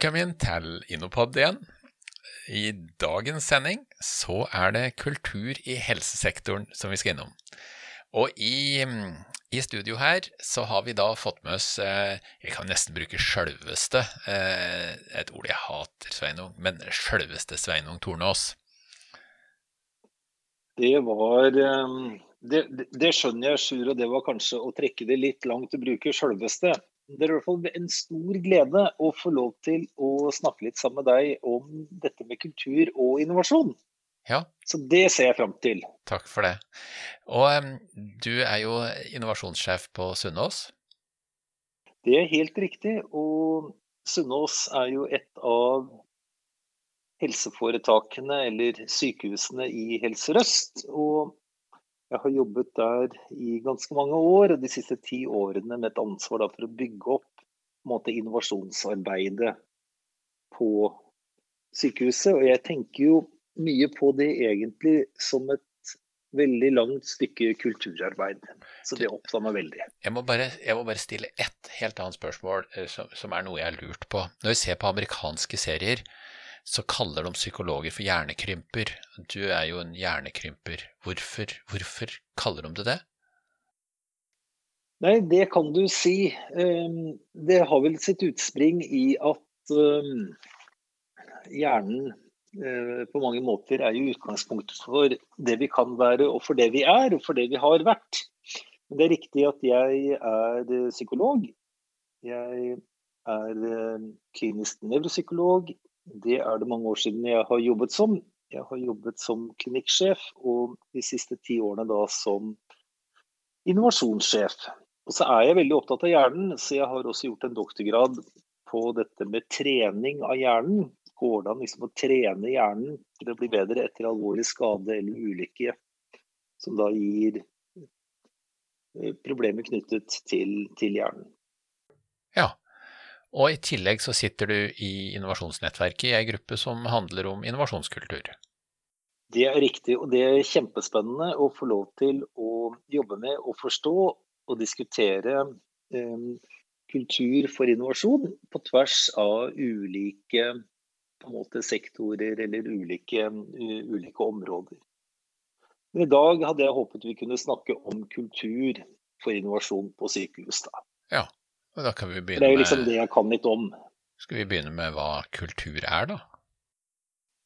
Velkommen til Innopod igjen. I dagens sending så er det kultur i helsesektoren som vi skal innom. Og i, i studio her så har vi da fått med oss eh, Jeg kan nesten bruke sjølveste, eh, et ord jeg hater, Sveinung, men sjølveste Sveinung Tornås. Det var eh, det, det, skjønner jeg, Sjur, og det var kanskje å trekke det litt langt å bruke sjølveste. Det er i hvert fall en stor glede å få lov til å snakke litt sammen med deg om dette med kultur og innovasjon. Ja. Så det ser jeg fram Takk for det. Og um, du er jo innovasjonssjef på Sunnaas? Det er helt riktig. Og Sunnaas er jo et av helseforetakene eller sykehusene i Helse Røst. Og jeg har jobbet der i ganske mange år, og de siste ti årene med et ansvar for å bygge opp måte, innovasjonsarbeidet på sykehuset. Og jeg tenker jo mye på det egentlig som et veldig langt stykke kulturarbeid. Så det opptar meg veldig. Jeg må, bare, jeg må bare stille ett helt annet spørsmål, eh, som, som er noe jeg har lurt på. Når vi ser på amerikanske serier, så kaller de psykologer for hjernekrymper. Du er jo en hjernekrymper. Hvorfor, hvorfor kaller de det det? Nei, det kan du si. Ehm, det har vel sitt utspring i at ehm, hjernen eh, på mange måter er jo utgangspunktet for det vi kan være, og for det vi er, og for det vi har vært. Men det er riktig at jeg er eh, psykolog. Jeg er eh, klinisk nevropsykolog. Det er det mange år siden jeg har jobbet som. Jeg har jobbet som klinikksjef, og de siste ti årene da som innovasjonssjef. Og så er jeg veldig opptatt av hjernen, så jeg har også gjort en doktorgrad på dette med trening av hjernen. Går det an liksom å trene hjernen til å bli bedre etter alvorlig skade eller ulykke, som da gir eh, problemer knyttet til, til hjernen. Ja, og i tillegg så sitter du i innovasjonsnettverket i ei gruppe som handler om innovasjonskultur. Det er riktig, og det er kjempespennende å få lov til å jobbe med og forstå og diskutere eh, kultur for innovasjon på tvers av ulike måte, sektorer eller ulike, uh, ulike områder. Men I dag hadde jeg håpet vi kunne snakke om kultur for innovasjon på sykehus. Da. Ja. Og da kan vi begynne det er jo liksom det jeg kan litt om. Skal vi begynne med hva kultur er, da?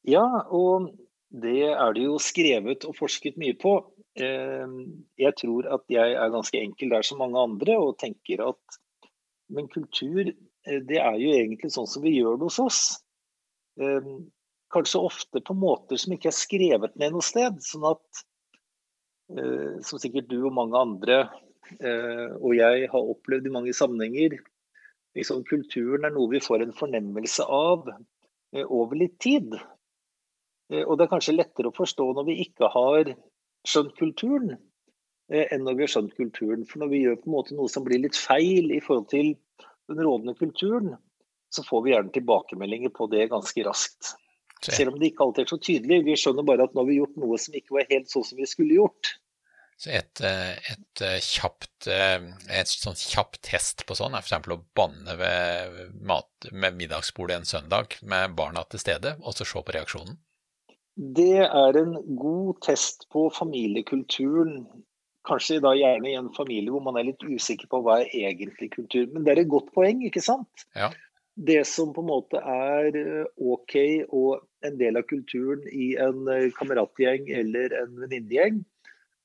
Ja, og det er det jo skrevet og forsket mye på. Eh, jeg tror at jeg er ganske enkel der som mange andre, og tenker at Men kultur, eh, det er jo egentlig sånn som vi gjør det hos oss. Eh, kanskje ofte på måter som ikke er skrevet ned noe sted. Sånn at, som sikkert du og mange andre og jeg har opplevd i mange sammenhenger liksom Kulturen er noe vi får en fornemmelse av eh, over litt tid. Eh, og det er kanskje lettere å forstå når vi ikke har skjønt kulturen, enn når vi har skjønt kulturen. For når vi gjør på en måte noe som blir litt feil i forhold til den rådende kulturen, så får vi gjerne tilbakemeldinger på det ganske raskt. Selv om det ikke alltid er så tydelig. Vi skjønner bare at nå har vi gjort noe som ikke var helt sånn som vi skulle gjort. Så et, eh, et, eh, kjapt, eh, et sånn kjapt test på sånn er f.eks. å banne ved, mat, med middagsbordet en søndag med barna til stede, og så se på reaksjonen? Det er en god test på familiekulturen. Kanskje da gjerne i en familie hvor man er litt usikker på hva er egentlig kultur. Men det er et godt poeng, ikke sant? Ja. Det som på en måte er OK og en del av kulturen i en kameratgjeng eller en venninnegjeng,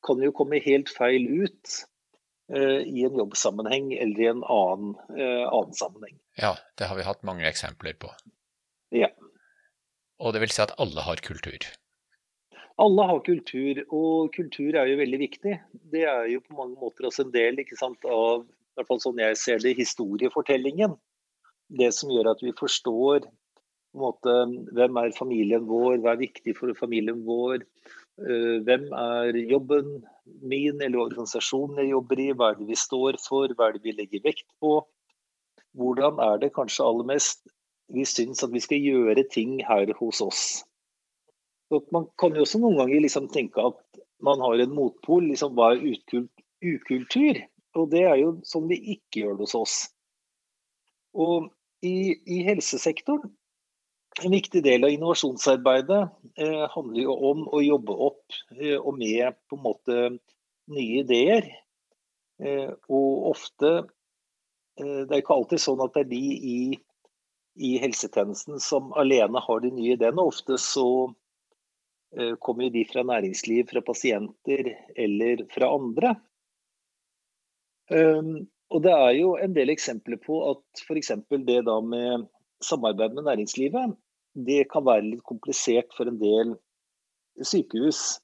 kan jo komme helt feil ut eh, i en jobbsammenheng eller i en annen, eh, annen, sammenheng. Ja, det har vi hatt mange eksempler på. Ja. Og det vil si at alle har kultur? Alle har kultur, og kultur er jo veldig viktig. Det er jo på mange måter også en del sant, av i hvert fall sånn jeg ser det, historiefortellingen. Det som gjør at vi forstår måte, hvem er familien vår, hva er viktig for familien vår, hvem er jobben min eller organisasjonen jeg jobber i, hva er det vi står for, hva er det vi legger vekt på? Hvordan er det kanskje aller mest vi syns at vi skal gjøre ting her hos oss? Og man kan jo også noen ganger liksom tenke at man har en motpol. Liksom, hva er ukultur? Og det er jo sånn vi ikke gjør det hos oss. Og i, i helsesektoren en viktig del av innovasjonsarbeidet eh, handler jo om å jobbe opp eh, og med på en måte nye ideer. Eh, og ofte eh, Det er ikke alltid sånn at det er de i, i helsetjenesten som alene har de nye ideene. Ofte så eh, kommer de fra næringsliv, fra pasienter eller fra andre. Um, og det er jo en del eksempler på at f.eks. det da med samarbeid med næringslivet, det kan være litt komplisert for en del sykehus.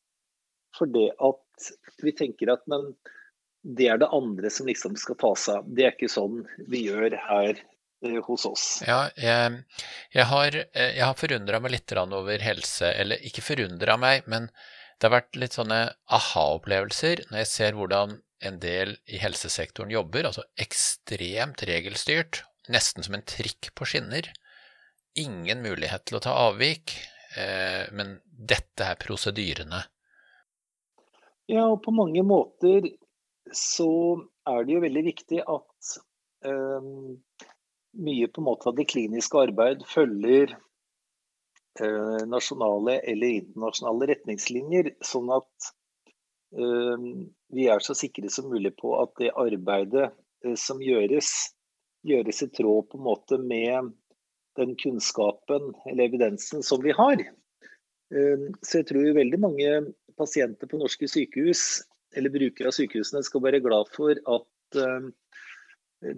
For det at vi tenker at men det er det andre som liksom skal ta seg av. Det er ikke sånn vi gjør her eh, hos oss. Ja, jeg, jeg har, eh, jeg har forundra meg litt over helse, eller ikke forundra meg, men det har vært litt sånne aha-opplevelser når jeg ser hvordan en del i helsesektoren jobber, altså ekstremt regelstyrt, nesten som en trikk på skinner. Ingen mulighet til å ta avvik, eh, men dette er prosedyrene. Ja, og på mange måter så er det jo veldig viktig at um, mye på en måte av det kliniske arbeid følger uh, nasjonale eller internasjonale retningslinjer, sånn at um, vi er så sikre som mulig på at det arbeidet uh, som gjøres, gjøres i tråd på en måte med den kunnskapen eller evidensen som vi har. Ehm, så jeg tror veldig mange pasienter på norske sykehus, eller brukere av sykehusene, skal være glad for at ehm,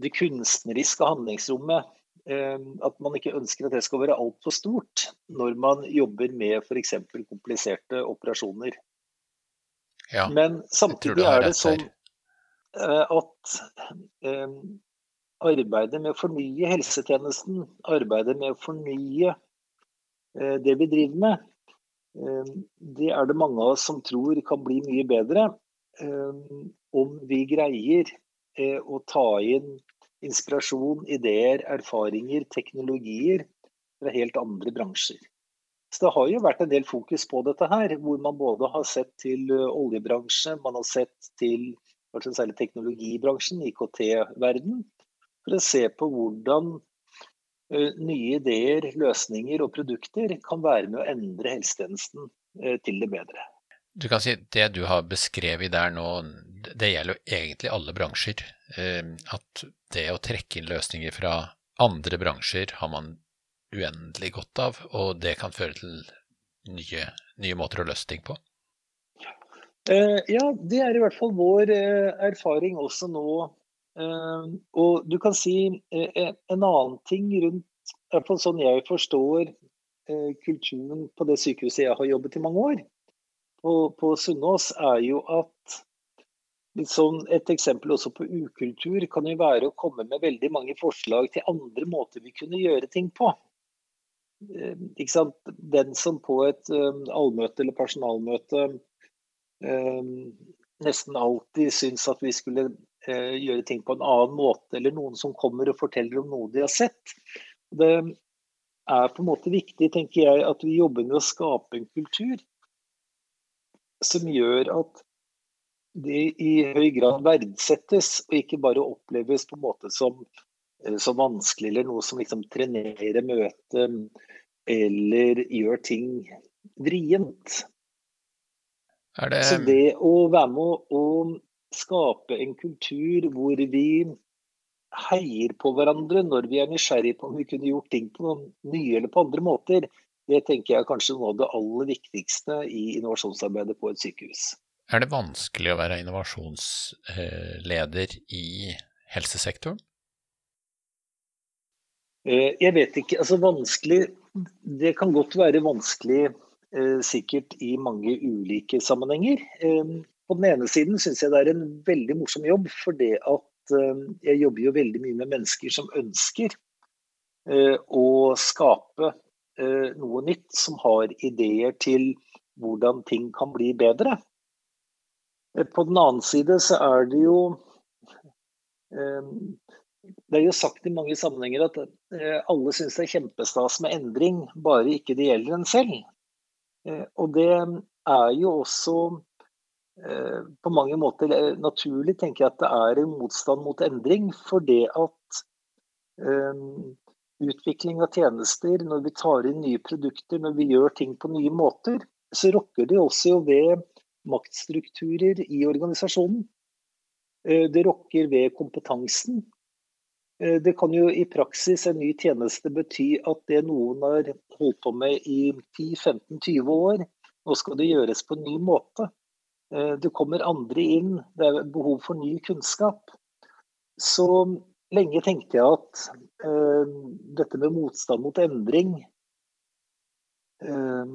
det kunstneriske handlingsrommet ehm, At man ikke ønsker at det skal være altfor stort når man jobber med f.eks. kompliserte operasjoner. Ja, Men samtidig er det sånn eh, at arbeidet med å fornye helsetjenesten, arbeidet med å fornye eh, det vi driver med, eh, det er det mange av oss som tror kan bli mye bedre eh, om vi greier å ta inn inspirasjon, ideer, erfaringer, teknologier fra helt andre bransjer. Så Det har jo vært en del fokus på dette her, hvor man både har sett til oljebransje, man har sett til særlig teknologibransjen, IKT-verden, for å se på hvordan eh, nye ideer, løsninger og produkter kan være med å endre helsetjenesten eh, til det bedre. Du kan si Det du har beskrevet der nå, det gjelder jo egentlig alle bransjer. Eh, at det å trekke inn løsninger fra andre bransjer har man uendelig godt av, og det kan føre til nye, nye måter å løse ting på. Ja, det er i hvert fall vår erfaring også nå og du kan si eh, en annen ting rundt i hvert fall sånn jeg forstår eh, kulturen på det sykehuset jeg har jobbet i mange år, på, på Sunnaas, er jo at liksom et eksempel også på ukultur kan jo være å komme med veldig mange forslag til andre måter vi kunne gjøre ting på. Ehm, ikke sant? Den som på et um, allmøte eller personalmøte um, nesten alltid syns at vi skulle gjøre ting på en annen måte, eller noen som kommer og forteller om noe de har sett. Det er på en måte viktig, tenker jeg, at vi jobber med å skape en kultur som gjør at det i høy grad verdsettes, og ikke bare oppleves på en måte som, eh, som vanskelig, eller noe som liksom trenerer møtet, eller gjør ting vrient. Det... Så det å være med å skape en kultur hvor vi heier på hverandre når vi er nysgjerrige på om vi kunne gjort ting på noen nye eller på andre måter, det tenker jeg er kanskje noe av det aller viktigste i innovasjonsarbeidet på et sykehus. Er det vanskelig å være innovasjonsleder i helsesektoren? Eh, jeg vet ikke. Altså vanskelig Det kan godt være vanskelig eh, sikkert i mange ulike sammenhenger. På den ene siden syns jeg det er en veldig morsom jobb, for det at eh, jeg jobber jo veldig mye med mennesker som ønsker eh, å skape eh, noe nytt, som har ideer til hvordan ting kan bli bedre. På den annen side så er det jo Det er jo sagt i mange sammenhenger at alle syns det er kjempestas med endring, bare ikke det gjelder en selv. Og det er jo også på mange måter eh, naturlig tenker jeg at det er en motstand mot endring. For det at um, utvikling av tjenester, når vi tar inn nye produkter, når vi gjør ting på nye måter, så rokker det også ved maktstrukturer i organisasjonen. Eh, det rokker ved kompetansen. Eh, det kan jo i praksis en ny tjeneste bety at det noen har holdt på med i 10-15-20 år, nå skal det gjøres på en ny måte. Eh, det kommer andre inn, det er behov for ny kunnskap. Så lenge tenkte jeg at uh, dette med motstand mot endring uh,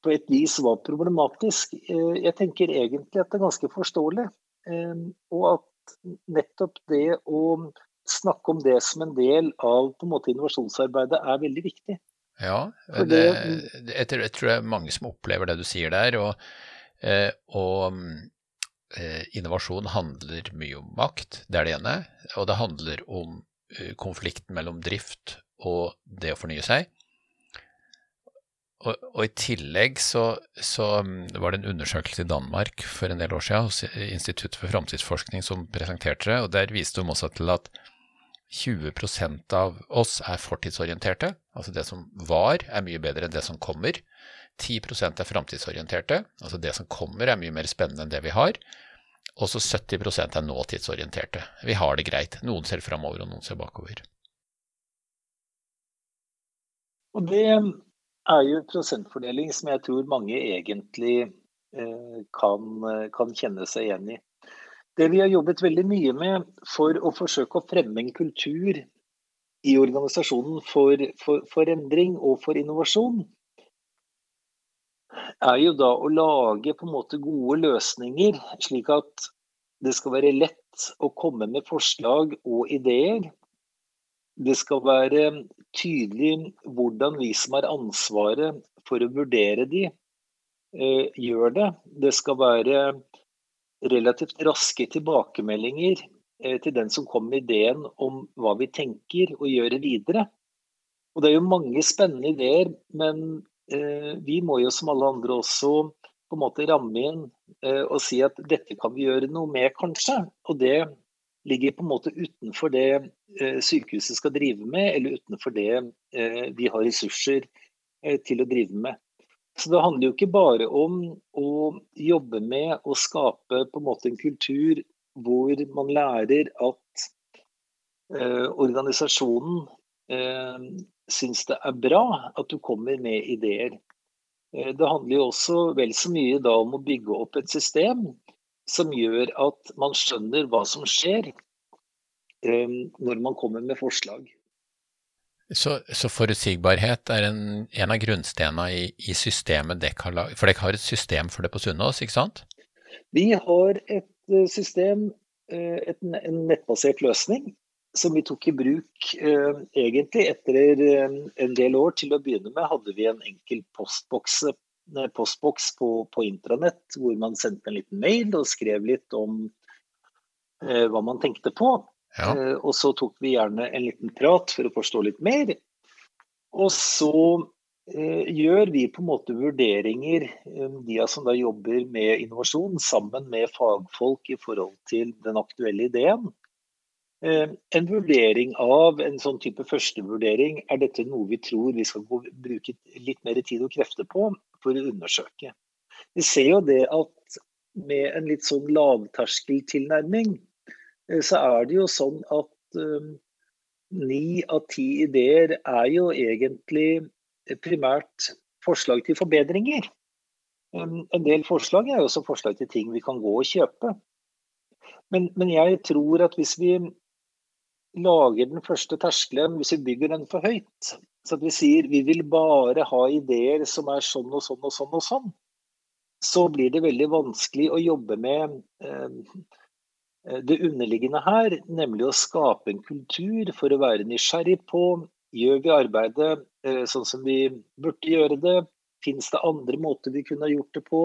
på et vis var problematisk. Uh, jeg tenker egentlig at det er ganske forståelig. og at nettopp det å snakke om det som en del av måte, innovasjonsarbeidet er veldig viktig. Ja, det, jeg, tror, det er mange som opplever det du sier der. og, og Eh, innovasjon handler mye om makt, det er det ene. Og det handler om eh, konflikten mellom drift og det å fornye seg. Og, og i tillegg så, så, mm, var det en undersøkelse i Danmark for en del år siden hos Institutt for framtidsforskning som presenterte det, og der viste de også til at 20% av oss er fortidsorienterte. Altså det som var, er mye bedre enn det som kommer. 10% er framtidsorienterte. Altså det som kommer er mye mer spennende enn det vi har. Og så 70% er nåtidsorienterte. Vi har det greit. Noen ser framover, og noen ser bakover. Og det er jo en prosentfordeling som jeg tror mange egentlig eh, kan, kan kjenne seg igjen i. Det vi har jobbet veldig mye med for å forsøke å fremme en kultur i organisasjonen for, for, for endring og for innovasjon, er jo da å lage på en måte gode løsninger, slik at det skal være lett å komme med forslag og ideer. Det skal være tydelig hvordan vi som har ansvaret for å vurdere de, eh, gjør det. Det skal være relativt raske tilbakemeldinger eh, til den som kommer med ideen om hva vi tenker å gjøre videre. Og det er jo mange spennende ideer, men Eh, vi må jo som alle andre også på en måte ramme inn eh, og si at dette kan vi gjøre noe med, kanskje. Og det ligger på en måte utenfor det eh, sykehuset skal drive med, eller utenfor det vi har ressurser til å drive med. Så det handler jo ikke bare om å jobbe med å skape på en måte en kultur hvor man lærer at organisasjonen syns det er bra at du kommer med ideer. Eh, det handler jo også vel så mye da om å bygge opp et system som gjør at man skjønner hva som skjer eh, når man kommer med forslag. Så, så forutsigbarhet er en, en av grunnstenene i, i, systemet dere har lagd? For dere har et system for det på Sunnaas, ikke sant? Vi har et eh, system, et, en nettbasert løsning, som vi tok i bruk eh, egentlig etter eh, en del år. Til å begynne med hadde vi en enkel postboks, eh, postboks på, på, intranett hvor man sendte en liten mail og skrev litt om eh, hva man tenkte på. Ja. Eh, og så tok vi gjerne en liten prat for å forstå litt mer. Og så eh, gjør vi på en måte vurderinger, de som da jobber med innovasjon, sammen med fagfolk i forhold til den aktuelle ideen. Eh, en vurdering av en sånn type førstevurdering, er dette noe vi tror vi skal bruke litt mer tid og krefter på for å undersøke. Vi ser jo det at med en litt sånn lavterskeltilnærming, eh, så er det jo sånn at eh, ni av ti ideer er jo egentlig primært forslag til forbedringer. En del forslag er jo også forslag til ting vi kan gå og kjøpe. Men, men jeg tror at hvis vi lager den første terskelen, hvis vi bygger den for høyt, så at vi sier vi vil bare ha ideer som er sånn og sånn og sånn og sånn, så blir det veldig vanskelig å jobbe med eh, det underliggende her, nemlig å skape en kultur for å være nysgjerrig på Gjør vi arbeidet eh, sånn som vi burde gjøre det? Finnes det andre måter vi kunne ha gjort det på?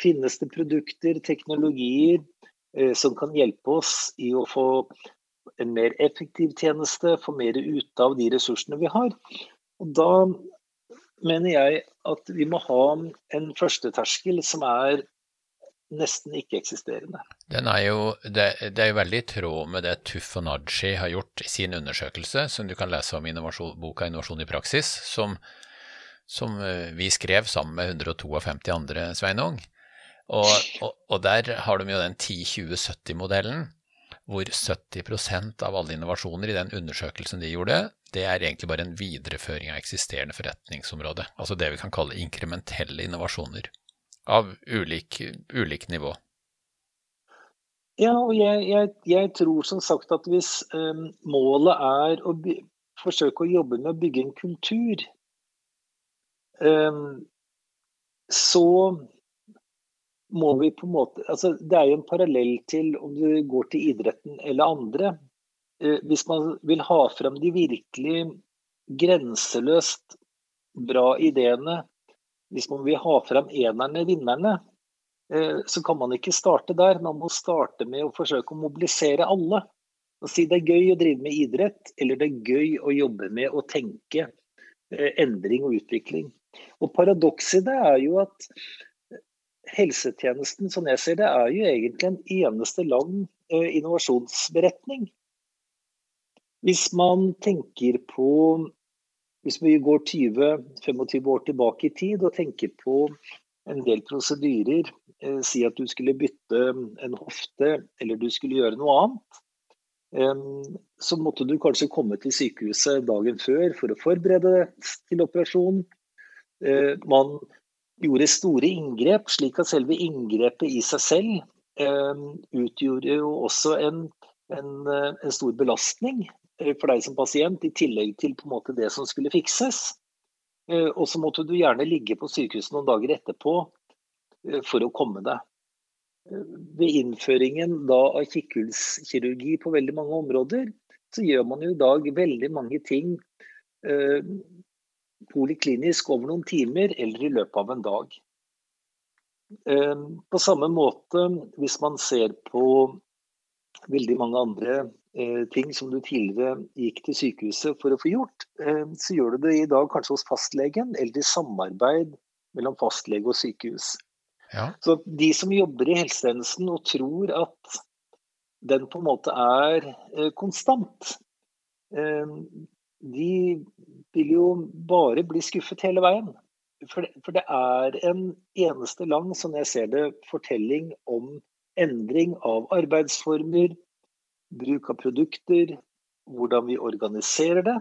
Finnes det produkter, teknologier eh, som kan hjelpe oss i å få en mer effektiv tjeneste, få mer ut av de ressursene vi har. Og da mener jeg at vi må ha en førsteterskel som er nesten ikke-eksisterende. Er det, det, er jo veldig i tråd med det Tuff og Naji har gjort i sin undersøkelse, som du kan lese om i boka 'Innovasjon i praksis', som, som, eh, vi skrev sammen med 152 andre, Sveinung. Og, og, og, der har de jo den 10-20-70-modellen, hvor 70% av alle innovasjoner i den undersøkelsen de gjorde, det er egentlig bare en videreføring av eksisterende forretningsområde. Altså det vi kan kalle inkrementelle innovasjoner av ulik, ulik nivå. Ja, og jeg, jeg, jeg, tror som sagt at hvis um, målet er å by, forsøke å jobbe med å bygge en kultur, um, så må vi på en måte altså Det er jo en parallell til om du går til idretten eller andre. Uh, hvis man vil ha frem de virkelig grenseløst bra ideene hvis man vil ha frem enerne, vinnerne, eh, så kan man ikke starte der. Man må starte med å forsøke å mobilisere alle. Og si det er gøy å drive med idrett, eller det er gøy å jobbe med å tenke eh, endring og utvikling. Og Paradokset det er jo at helsetjenesten, som jeg ser det, er jo egentlig en eneste lang eh, innovasjonsberetning. Hvis man tenker på hvis vi går 20-25 år tilbake i tid og tenker på en del prosedyrer, eh, si at du skulle bytte en hofte eller du skulle gjøre noe annet, eh, så måtte du kanskje komme til sykehuset dagen før for å forberede deg til operasjon. Eh, man gjorde store inngrep, slik at selve inngrepet i seg selv eh, utgjorde jo også en, en, en stor belastning for deg som pasient, i tillegg til på en måte det som skulle fikses. Eh, og så måtte du gjerne ligge på sykehuset noen dager etterpå eh, for å komme deg. Ved innføringen av kikkhullskirurgi på veldig mange områder, så gjør man jo i dag veldig mange ting eh, poliklinisk over noen timer eller i løpet av en dag. Eh, på samme måte, hvis man ser på veldig mange andre Eh, ting som du tidligere gikk til sykehuset for å få gjort, eh, så gjør du det i dag kanskje hos fastlegen, eller i samarbeid mellom fastlege og sykehus. Ja. Så de som jobber i helsetjenesten og tror at den på en måte er eh, konstant, de vil jo bare bli skuffet hele veien. For det, for det er en eneste lang, som jeg ser det, fortelling om endring av arbeidsformer, bruk av produkter, hvordan vi organiserer det,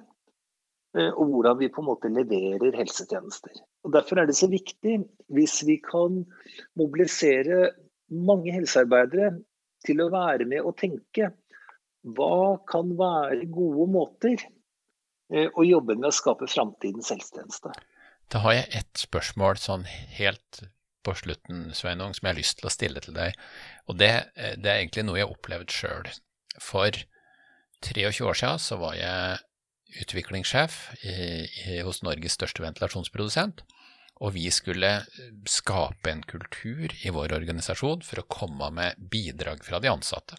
eh, og hvordan vi på en måte leverer helsetjenester. Og Derfor er det så viktig hvis vi kan mobilisere mange helsearbeidere til å være med og tenke hva kan være gode måter eh, å jobbe med å skape framtidens helsetjeneste. Da har jeg ett spørsmål sånn helt på slutten, Sveinung, som jeg har lyst til å stille til deg. Og det, eh, det er egentlig noe jeg har opplevd sjøl. For 23 år siden så var jeg utviklingssjef i, i, hos Norges største ventilasjonsprodusent. Og vi skulle skape en kultur i vår organisasjon for å komme med bidrag fra de ansatte.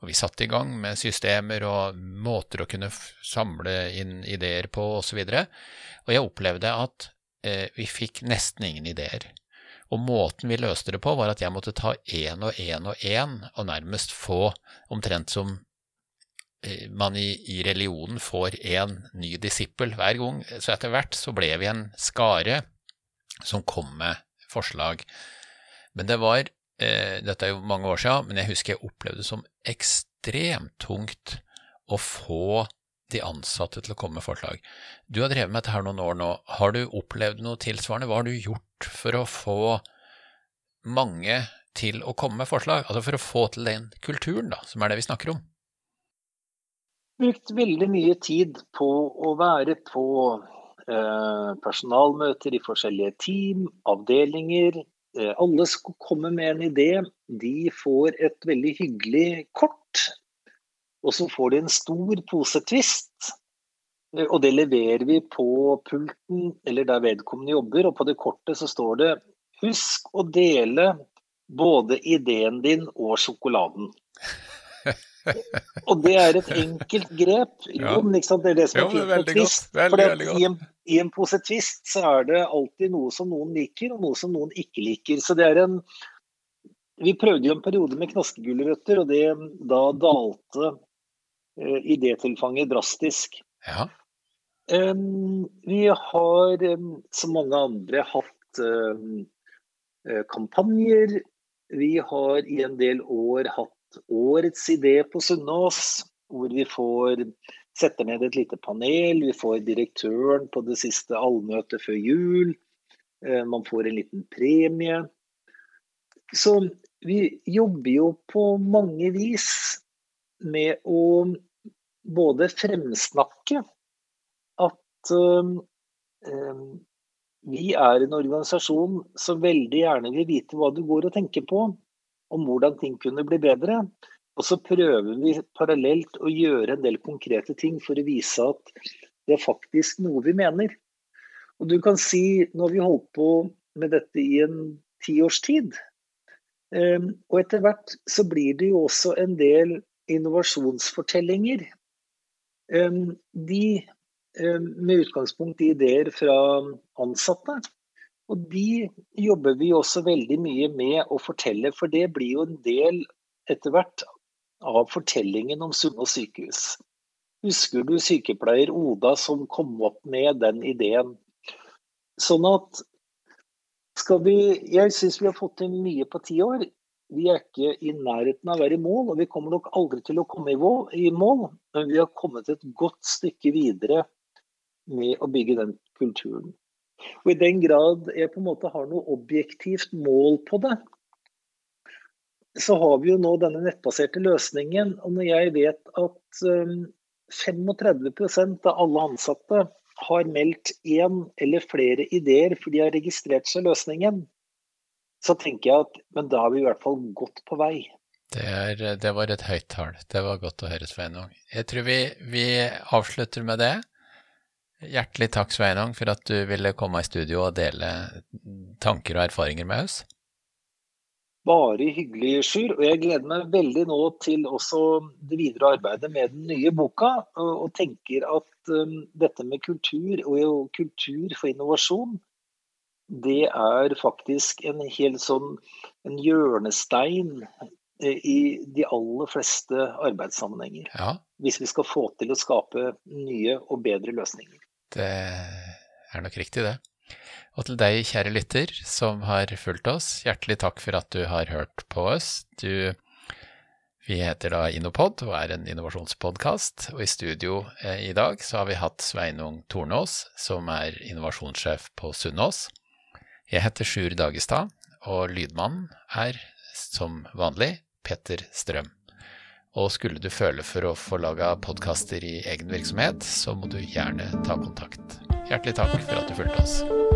Og vi satte i gang med systemer og måter å kunne samle inn ideer på osv. Og, så og jeg opplevde at eh, vi fikk nesten ingen ideer. Og måten vi løste det på, var at jeg måtte ta én og én og én, og nærmest få omtrent som eh, man i, i religionen får én ny disippel hver gang. Så etter hvert så ble vi en skare som kom med forslag. Men det var eh, Dette er jo mange år siden, men jeg husker jeg opplevde det som ekstremt tungt å få de ansatte til å komme med forslag. Du har drevet med dette her noen år nå. Har du opplevd noe tilsvarende? Hva har du gjort for å få mange til å komme med forslag? Altså for å få til den kulturen, da, som er det vi snakker om? Brukt veldig mye tid på å være på eh, personalmøter i forskjellige team, avdelinger. Eh, alle som kommer med en idé, de får et veldig hyggelig kort. Og så får de en stor pose Twist Eh, og det leverer vi på pulten eller der vedkommende jobber. Og på det kortet så står det 'Husk å dele både ideen din og sjokoladen'. og det er et enkelt grep. Jo, ikke? Det er det som er fint med Twist. For i, en, i en pose Twist så er det alltid noe som noen liker, og noe som noen ikke liker. Så det er en vi prøvde jo en periode med knaskegulrøtter, og det da dalte idétilfanget drastisk. Ja. Vi har, som mange andre, hatt um, kampanjer. Vi har i en del år hatt Årets idé på Sunnaas, hvor vi får setter ned et lite panel. Vi får direktøren på det siste allmøtet før jul. Uh, man får en liten premie. Så vi jobber jo på mange vis med å både fremsnakke at um, vi er en organisasjon som veldig gjerne vil vite hva du går og tenker på, om hvordan ting kunne bli bedre. Og så prøver vi parallelt å gjøre en del konkrete ting for å vise at det er faktisk noe vi mener. Og du kan si, når vi holdt på med dette i en tiårs tid, Ehm, og etter hvert så blir det jo også en del innovasjonsfortellinger. De med utgangspunkt i ideer fra ansatte. Og de jobber vi også veldig mye med å fortelle, for det blir jo en del etter hvert av fortellingen om Sunnaas sykehus. Husker du sykepleier Oda som kom opp med den ideen? Sånn at skal vi Jeg syns vi har fått til mye på ti år. Vi er ikke i nærheten av å være i mål, og vi kommer nok aldri til å komme i mål. Men vi har kommet et godt stykke videre med å bygge den kulturen. Og I den grad jeg på en måte har noe objektivt mål på det, så har vi jo nå denne nettbaserte løsningen. Og når jeg vet at 35 um, av alle ansatte har meldt én eller flere ideer fordi de har registrert seg løsningen, så tenker jeg at men da er vi i hvert fall godt på vei. Det, er, det var et høyt tall. Det var godt å høre, Sveinung. Jeg tror vi, vi, avslutter med det. Hjertelig takk, Sveinung, for at du ville komme i studio og dele tanker og erfaringer med oss. Bare hyggelig, Sjur. Og jeg gleder meg veldig nå til også det videre arbeidet med den nye boka. Og, tenker at um, dette med kultur og kultur for innovasjon, det er faktisk en hel sånn en hjørnestein eh, i de aller fleste arbeidssammenhenger. Ja. Hvis vi skal få til å skape nye og bedre løsninger. Det er nok riktig, det. Og til deg, kjære lytter, som har fulgt oss, hjertelig takk for at du har hørt på oss. Du, vi heter da Innopod og er en innovasjonspodkast, og i studio eh, i dag så har vi hatt Sveinung Tornås, som er innovasjonssjef på Sunnaas. Jeg heter Sjur Dagestad, og lydmannen er, som vanlig, Petter Strøm. Og skulle du føle for å få laga podkaster i egen virksomhet, så må du gjerne ta kontakt. Hjertelig takk for at du fulgte oss.